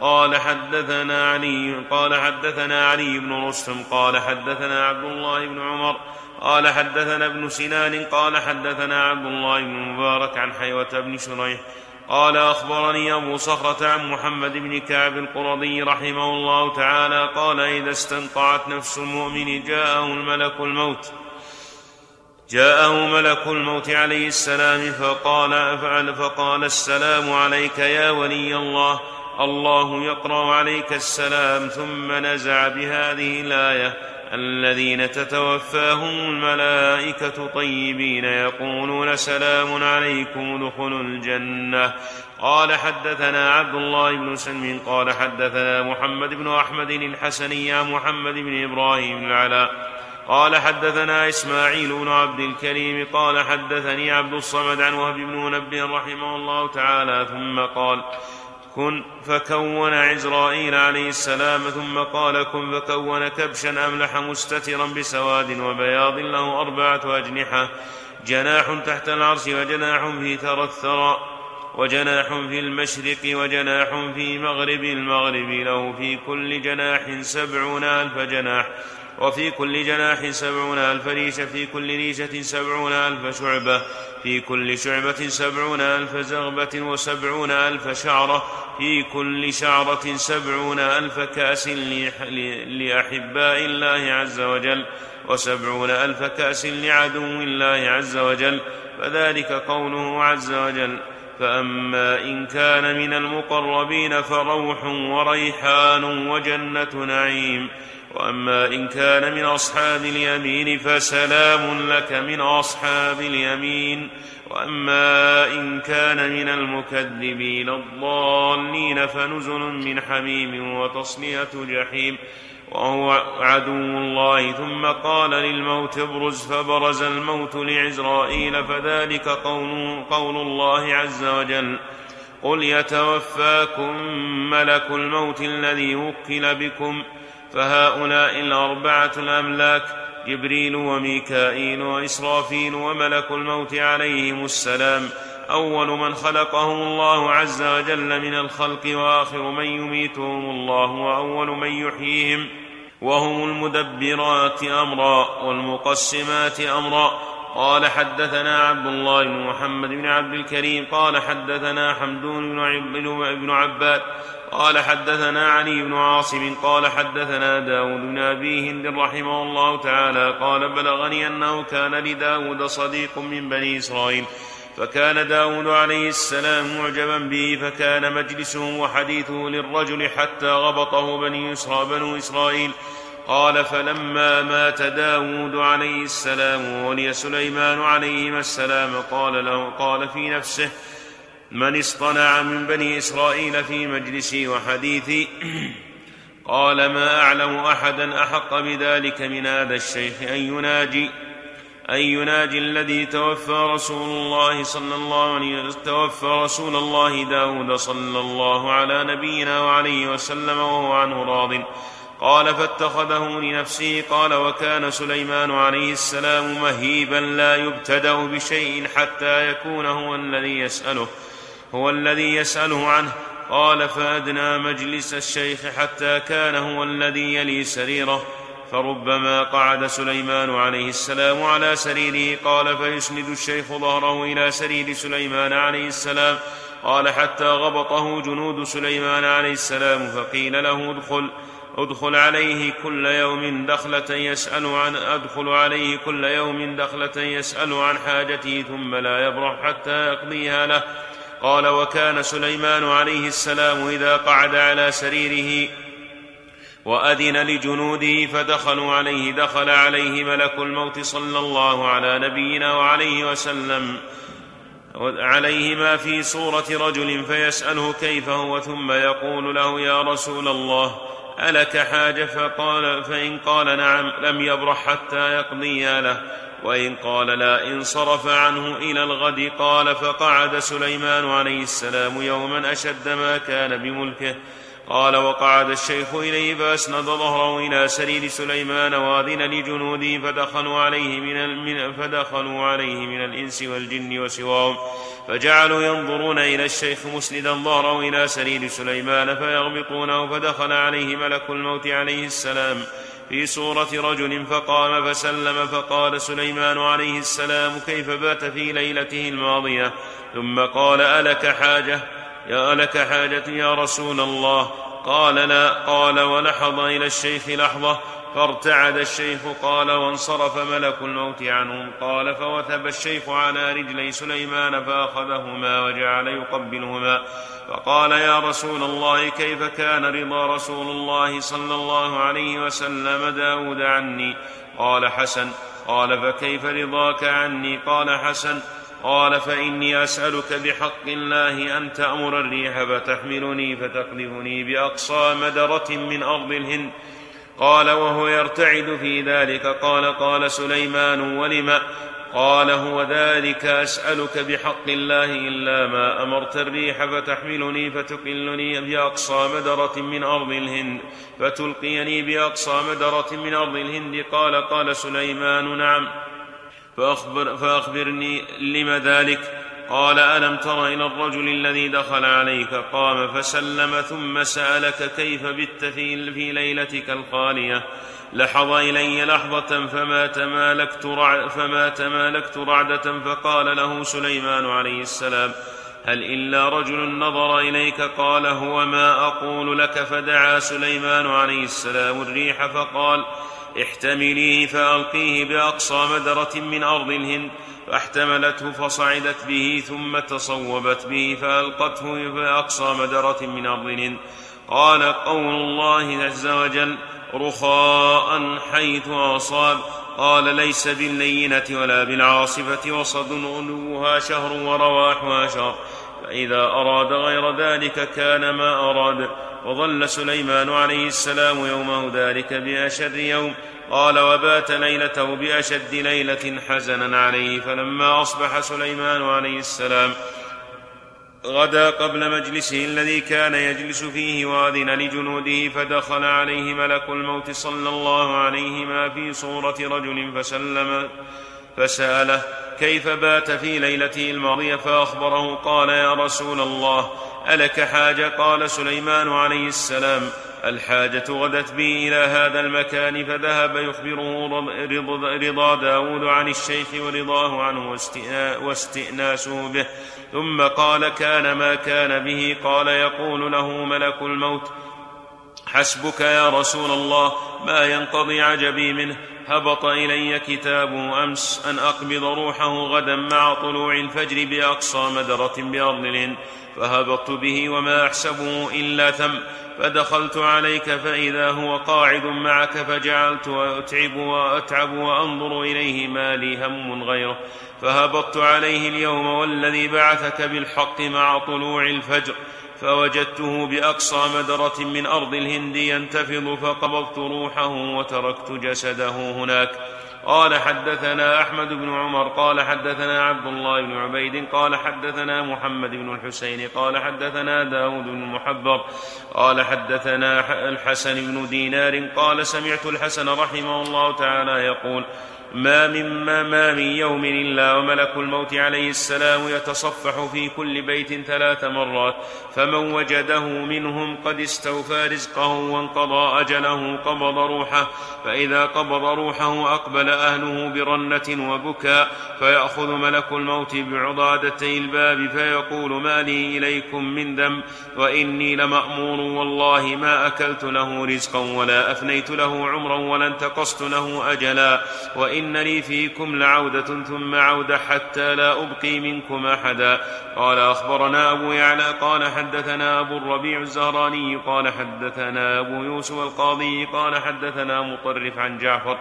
قال حدثنا علي قال حدثنا علي بن رستم قال حدثنا عبد الله بن عمر قال حدثنا ابن سنان قال حدثنا عبد الله بن مبارك عن حيوة بن شريح قال أخبرني أبو صخرة عن محمد بن كعب القرظي رحمه الله تعالى قال إذا استنطعت نفس المؤمن جاءه الملك الموت جاءه ملك الموت عليه السلام فقال أفعل فقال السلام عليك يا ولي الله الله يقرأ عليك السلام ثم نزع بهذه الآية الذين تتوفاهم الملائكة طيبين يقولون سلام عليكم ادخلوا الجنة. قال حدثنا عبد الله بن سلم قال حدثنا محمد بن أحمد الحسني عن محمد بن إبراهيم العلاء. قال حدثنا إسماعيل بن عبد الكريم قال حدثني عبد الصمد عن وهب بن منبه رحمه الله تعالى ثم قال كن فكون عزرائيل عليه السلام ثم قال كن فكون كبشا أملح مستترا بسواد وبياض له أربعة أجنحة جناح تحت العرش وجناح في ثرى الثرى وجناح في المشرق وجناح في مغرب المغرب له في كل جناح سبعون ألف جناح وفي كل جناح سبعون ألف ريشة في كل ريشة سبعون ألف شعبة في كل شعبة سبعون ألف زغبة وسبعون ألف شعرة في كل شعرة سبعون ألف كأس لأحباء الله عز وجل وسبعون ألف كأس لعدو الله عز وجل فذلك قوله عز وجل فأما إن كان من المقربين فروح وريحان وجنة نعيم. وأما إن كان من أصحاب اليمين فسلام لك من أصحاب اليمين وأما إن كان من المكذبين الضالين فنزل من حميم وتصلية جحيم وهو عدو الله. ثم قال للموت ابرز فبرز الموت لعزرائيل فذلك قول, قول الله عز وجل قل يتوفاكم ملك الموت الذي وكل بكم فهؤلاء الأربعة الأملاك جبريل وميكائيل وإسرافيل وملك الموت عليهم السلام. أول من خلقهم الله عز وجل من الخلق وآخر من يميتهم الله وأول من يحييهم. وهم المدبرات أمرا والمقسمات أمرا قال حدثنا عبد الله بن محمد بن عبد الكريم قال حدثنا حمدون بن عباد قال حدثنا علي بن عاصم قال حدثنا داود بن أبي هند رحمه الله تعالى قال بلغني أنه كان لداود صديق من بني إسرائيل فكان داود عليه السلام معجبا به فكان مجلسه وحديثه للرجل حتى غبطه بني إسرائيل, بنو إسرائيل. قال فلما مات داود عليه السلام ولي سليمان عليهما السلام قال له قال في نفسه من اصطنع من بني إسرائيل في مجلسي وحديثي؟ قال ما أعلم أحدا أحق بذلك من هذا الشيخ. أن يناجي أن يناجي الذي توفى رسول الله صلى الله عليه توفى رسول الله داود صلى الله على نبينا وعليه وسلم وهو عنه راضٍ. قال فاتخذه لنفسه قال وكان سليمان عليه السلام مهيبا لا يبتدأ بشيء حتى يكون هو الذي يسأله هو الذي يسأله عنه. قال فأدنى مجلس الشيخ حتى كان هو الذي يلي سريره. فربما قعد سليمان عليه السلام على سريره قال فيسند الشيخ ظهره إلى سرير سليمان عليه السلام. قال حتى غبطه جنود سليمان عليه السلام فقيل له ادخل. أدخل عليه كل يوم دخلة يسأل عن أدخل عليه كل يوم دخلة يسأل عن حاجته ثم لا يبرح حتى يقضيها له. قال وكان سليمان عليه السلام إذا قعد على سريره وأذن لجنوده فدخلوا عليه دخل عليه ملك الموت صلى الله على نبينا وعليه وسلم عليه ما في صورة رجل فيسأله كيف هو ثم يقول له يا رسول الله ألك حاجة؟ فقال فإن قال نعم لم يبرح حتى يقضيها له. وإن قال لا انصرف عنه إلى الغد قال فقعد سليمان عليه السلام يوما أشد ما كان بملكه. قال وقعد الشيخ إليه فأسند ظهره إلى سرير سليمان واذن لجنوده فدخلوا عليه من فدخلوا عليه من الإنس والجن وسواهم. فجعلوا ينظرون إلى الشيخ مسندا ظهره إلى سرير سليمان فيغبطونه فدخل عليه ملك الموت عليه السلام في صورة رجل فقام فسلم فقال سليمان عليه السلام كيف بات في ليلته الماضية؟ ثم قال ألك حاجة؟ يا لك حاجة يا رسول الله. قال لا. قال ولحظ إلى الشيخ لحظة فارتعد الشيخ قال وانصرف ملك الموت عنهم. قال فوثب الشيخ على رجلي سليمان فأخذهما وجعل يقبلهما. فقال يا رسول الله كيف كان رضا رسول الله صلى الله عليه وسلم داود عني؟ قال حسن. قال فكيف رضاك عني؟ قال حسن. قال فإني أسألك بحق الله أن تأمر الريح فتحملني فتقذفني بأقصى مدرة من أرض الهند. قال وهو يرتعد في ذلك. قال قال سليمان ولم؟ قال هو ذلك أسألك بحق الله إلا ما أمرت الريح فتحملني فتقلني بأقصى مدرة من أرض الهند فتلقيني بأقصى مدرة من أرض الهند. قال قال سليمان نعم فأخبر فأخبرني لم ذلك؟ قال ألم تر إلى الرجل الذي دخل عليك قام فسلم ثم سألك كيف بت في, ليلتك الخالية؟ لحظ إلي لحظة فما تمالكت, رع فما تمالكت رعدة فقال له سليمان عليه السلام هل إلا رجل نظر إليك؟ قال هو ما أقول لك. فدعا سليمان عليه السلام الريح فقال احتمليه فألقيه بأقصى مدرة من أرض الهند فاحتملته فصعدت به ثم تصوبت به فألقته بأقصى مدرة من أرض الهند. قال قول الله عز وجل رخاء حيث أصاب. قال ليس باللينة ولا بالعاصفة وصد غلوها شهر ورواحها شهر. فإذا أراد غير ذلك كان ما أراد. وظل سليمان عليه السلام يومه ذلك بأشد يوم. قال وبات ليلته بأشد ليلة حزنا عليه فلما أصبح سليمان عليه السلام غدا قبل مجلسه الذي كان يجلس فيه واذن لجنوده فدخل عليه ملك الموت صلى الله عليه ما في صورة رجل فسلم فسأله كيف بات في ليلته الماضية فأخبره؟ قال يا رسول الله ألك حاجة؟ قال سليمان عليه السلام الحاجة غدت بي إلى هذا المكان فذهب يخبره رضا داود عن الشيخ ورضاه عنه واستئناسه به. ثم قال كان ما كان به. قال يقول له ملك الموت حسبك يا رسول الله ما ينقضي عجبي منه. هبط إلي كتابه أمس أن أقبض روحه غدا مع طلوع الفجر بأقصى مدرة بارض الهند فهبطت به وما أحسبه إلا ثم فدخلت عليك فإذا هو قاعد معك فجعلت أتعب وأتعب وأنظر إليه ما لي هم غيره فهبطت عليه اليوم والذي بعثك بالحق مع طلوع الفجر. فوجدته بأقصى مدرة من أرض الهند ينتفض فقبضت روحه وتركت جسده هناك. قال حدثنا أحمد بن عمر قال حدثنا عبد الله بن عبيد قال حدثنا محمد بن الحسين قال حدثنا داود بن محبر قال حدثنا الحسن بن دينار قال سمعت الحسن رحمه الله تعالى يقول ما من ما من يوم إلا وملك الموت عليه السلام يتصفح في كل بيت ثلاث مرات فمن وجده منهم قد استوفى رزقه وانقضى أجله قبض روحه فإذا قبض روحه أقبل أهله برنة وبكاء فيأخذ ملك الموت بعضادتي الباب فيقول ما لي إليكم من ذنب وإني لمأمور والله ما أكلت له رزقا ولا أفنيت له عمرا ولا انتقصت له أجلا وإن لي فيكم لعودة ثم عودة حتى لا أبقي منكم أحدا. قال أخبرنا أبو يعلى قال حدثنا أبو الربيع الزهراني قال حدثنا أبو يوسف القاضي قال حدثنا مطرف عن جعفر.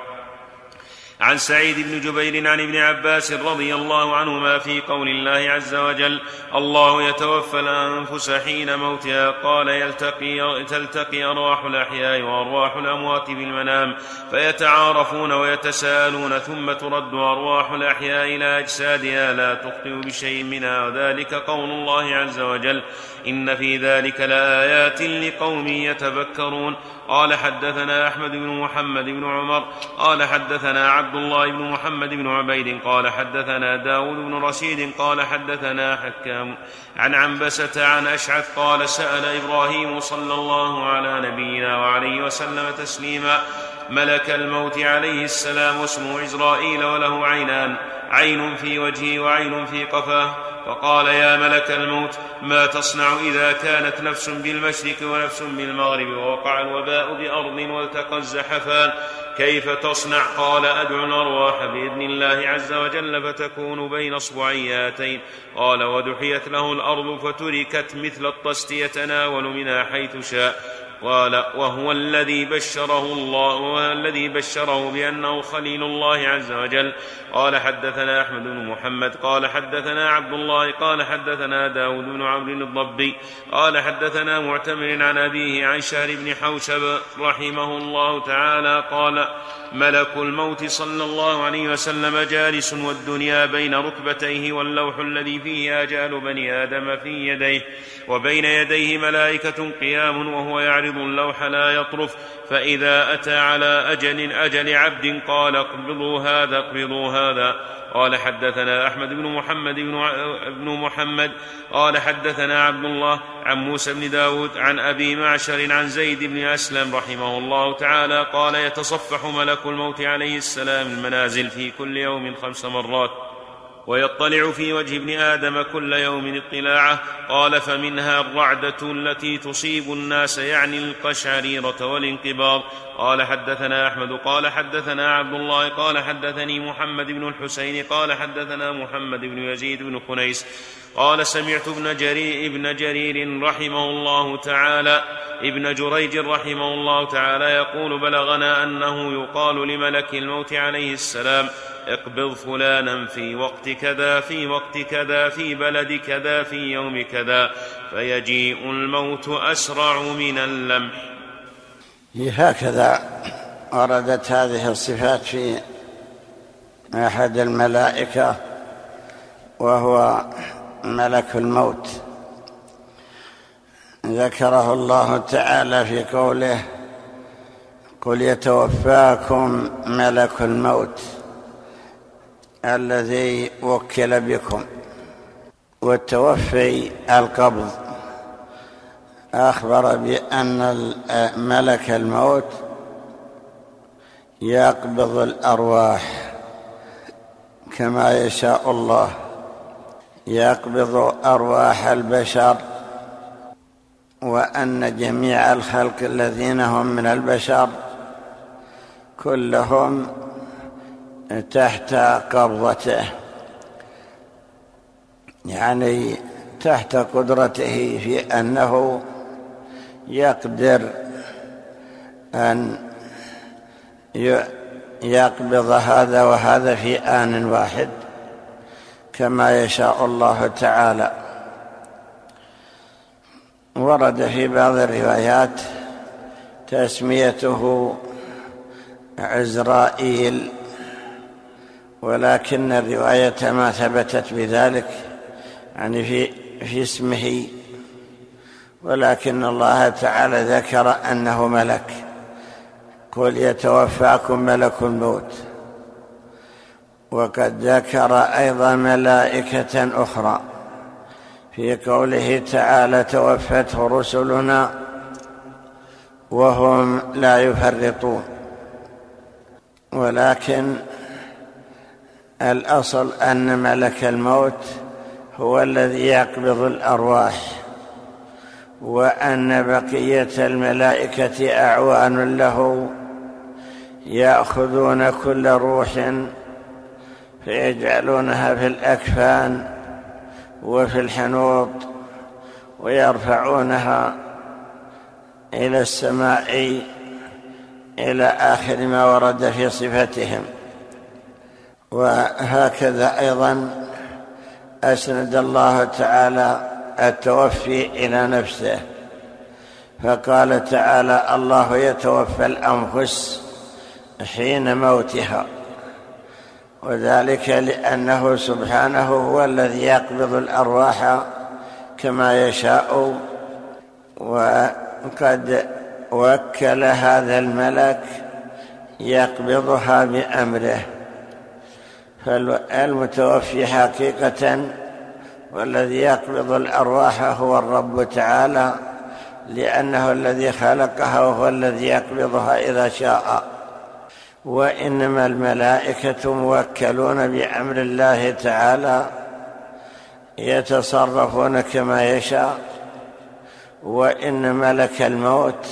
عن سعيد بن جبير عن ابن عباس رضي الله عنهما في قول الله عز وجل الله يتوفى الأنفس حين موتها قال يلتقي تلتقي أرواح الأحياء وأرواح الأموات في المنام فيتعارفون ويتساءلون ثم ترد أرواح الأحياء إلى اجسادها لا تخطئ بشيء منها وذلك قول الله عز وجل إن في ذلك لآيات لقوم يتفكرون قال حدثنا أحمد بن محمد بن عمر قال حدثنا عبد الله بن محمد بن عبيد قال حدثنا داود بن رشيد قال حدثنا حكام. عن عنبسة عن أشعث قال سأل إبراهيم صلى الله على نبينا وعليه وسلم تسليما ملك الموت عليه السلام اسمه إزرائيل وله عينان. عين في وجهه وعين في قفاه. فقال يا ملك الموت ما تصنع إذا كانت نفس بالمشرق ونفس بالمغرب؟ ووقع الوباء بأرض والتقى الزحفان كيف تصنع؟ قال أدعو الأرواح بإذن الله عز وجل فتكون بين أصبعياتين. قال ودحيت له الأرض فتركت مثل الطست يتناول منها حيث شاء. قال وهو الذي بشره الله وهو الذي بشره بأنه خليل الله عز وجل. قال حدثنا أحمد بن محمد. قال حدثنا عبد الله. قال حدثنا داود بن عمرو الضبي. قال حدثنا معتمر عن أبيه عن شهر بن حوشب رحمه الله تعالى. قال ملك الموت صلى الله عليه وسلم جالس والدنيا بين ركبتيه واللوح الذي فيه آجال بني آدم في يديه وبين يديه ملائكة قيام وهو يعرض اللوح لا يطرف فإذا أتى على أجل أجل عبد قال اقبضوا هذا اقبضوا هذا. قال حدثنا أحمد بن محمد بن محمد قال حدثنا عبد الله عن موسى بن داود عن أبي معشر عن زيد بن أسلم رحمه الله تعالى قال يتصفح ملك الموت عليه السلام المنازل في كل يوم خمس مرات. ويطلع في وجه ابن آدم كل يوم اطلاعه. قال فمنها الرعدة التي تصيب الناس يعني القشعريره والانقباض. قال حدثنا أحمد. قال حدثنا عبد الله. قال حدثني محمد بن الحسين. قال حدثنا محمد بن يزيد بن خنيس. قال سمعت ابن جرير ابن جرير رحمه الله تعالى. ابن جريج رحمه الله تعالى يقول بلغنا أنه يقال لملك الموت عليه السلام. اقبض فلانا في وقت كذا في وقت كذا في بلد كذا في يوم كذا فيجيء الموت أسرع من اللمح هكذا وردت هذه الصفات في أحد الملائكة وهو ملك الموت. ذكره الله تعالى في قوله قل يتوفاكم ملك الموت. الذي وكل بكم. والتوفي القبض. أخبر بأن ملك الموت يقبض الأرواح كما يشاء الله. يقبض أرواح البشر. وأن جميع الخلق الذين هم من البشر كلهم تحت قبضته. يعني تحت قدرته في أنه يقدر أن يقبض هذا وهذا في آن واحد كما يشاء الله تعالى. ورد في بعض الروايات تسميته عزرائيل. ولكن الرواية ما ثبتت بذلك يعني في في اسمه ولكن الله تعالى ذكر أنه ملك. قل يتوفاكم ملك الموت. وقد ذكر أيضا ملائكة أخرى في قوله تعالى توفته رسلنا وهم لا يفرطون. ولكن الأصل أن ملك الموت هو الذي يقبض الأرواح وأن بقية الملائكة أعوان له يأخذون كل روح فيجعلونها في الأكفان وفي الحنوط ويرفعونها إلى السماء إلى آخر ما ورد في صفتهم. وهكذا أيضا أسند الله تعالى التوفي إلى نفسه. فقال تعالى الله يتوفى الأنفس حين موتها. وذلك لأنه سبحانه هو الذي يقبض الأرواح كما يشاء. وقد وكل هذا الملك يقبضها بأمره. فالمتوفي حقيقة والذي يقبض الأرواح هو الرب تعالى لأنه الذي خلقها وهو الذي يقبضها إذا شاء. وإنما الملائكة موكلون بأمر الله تعالى يتصرفون كما يشاء. وإن ملك الموت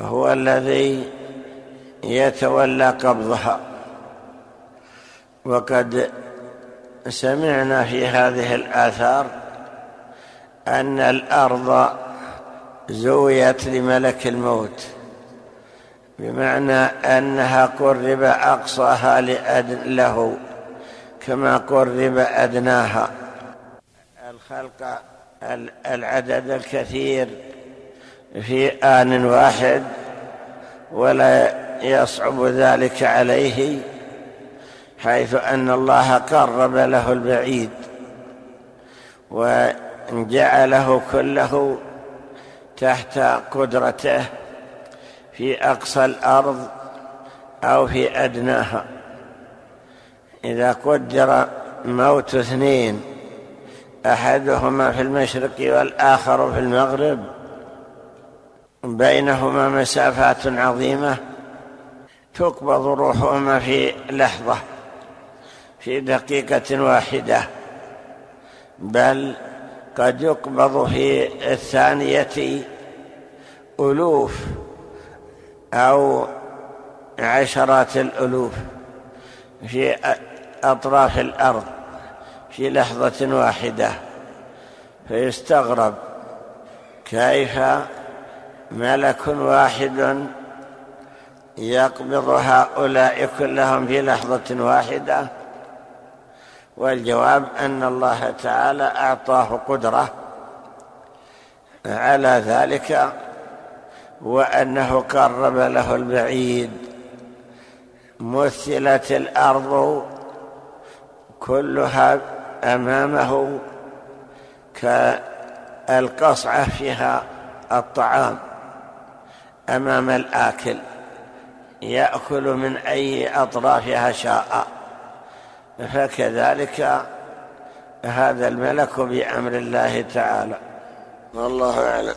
هو الذي يتولى قبضها. وقد سمعنا في هذه الآثار أن الأرض زويت لملك الموت بمعنى أنها قرب أقصاها له كما قرب أدناها. الخلق العدد الكثير في آن واحد ولا يصعب ذلك عليه. حيث أن الله قرب له البعيد وجعله كله تحت قدرته في أقصى الأرض أو في أدناها. إذا قدر موت اثنين أحدهما في المشرق والآخر في المغرب بينهما مسافات عظيمة تقبض روحهما في لحظة. في دقيقة واحدة. بل قد يقبض في الثانية ألوف أو عشرات الألوف في أطراف الأرض في لحظة واحدة. فيستغرب كيف ملك واحد يقبض هؤلاء كلهم في لحظة واحدة؟ والجواب أن الله تعالى أعطاه قدرة على ذلك وأنه قرب له البعيد. مثلت الأرض كلها أمامه كالقصعة فيها الطعام أمام الآكل يأكل من أي أطرافها شاء. فكذلك هذا الملك بأمر الله تعالى. والله أعلم.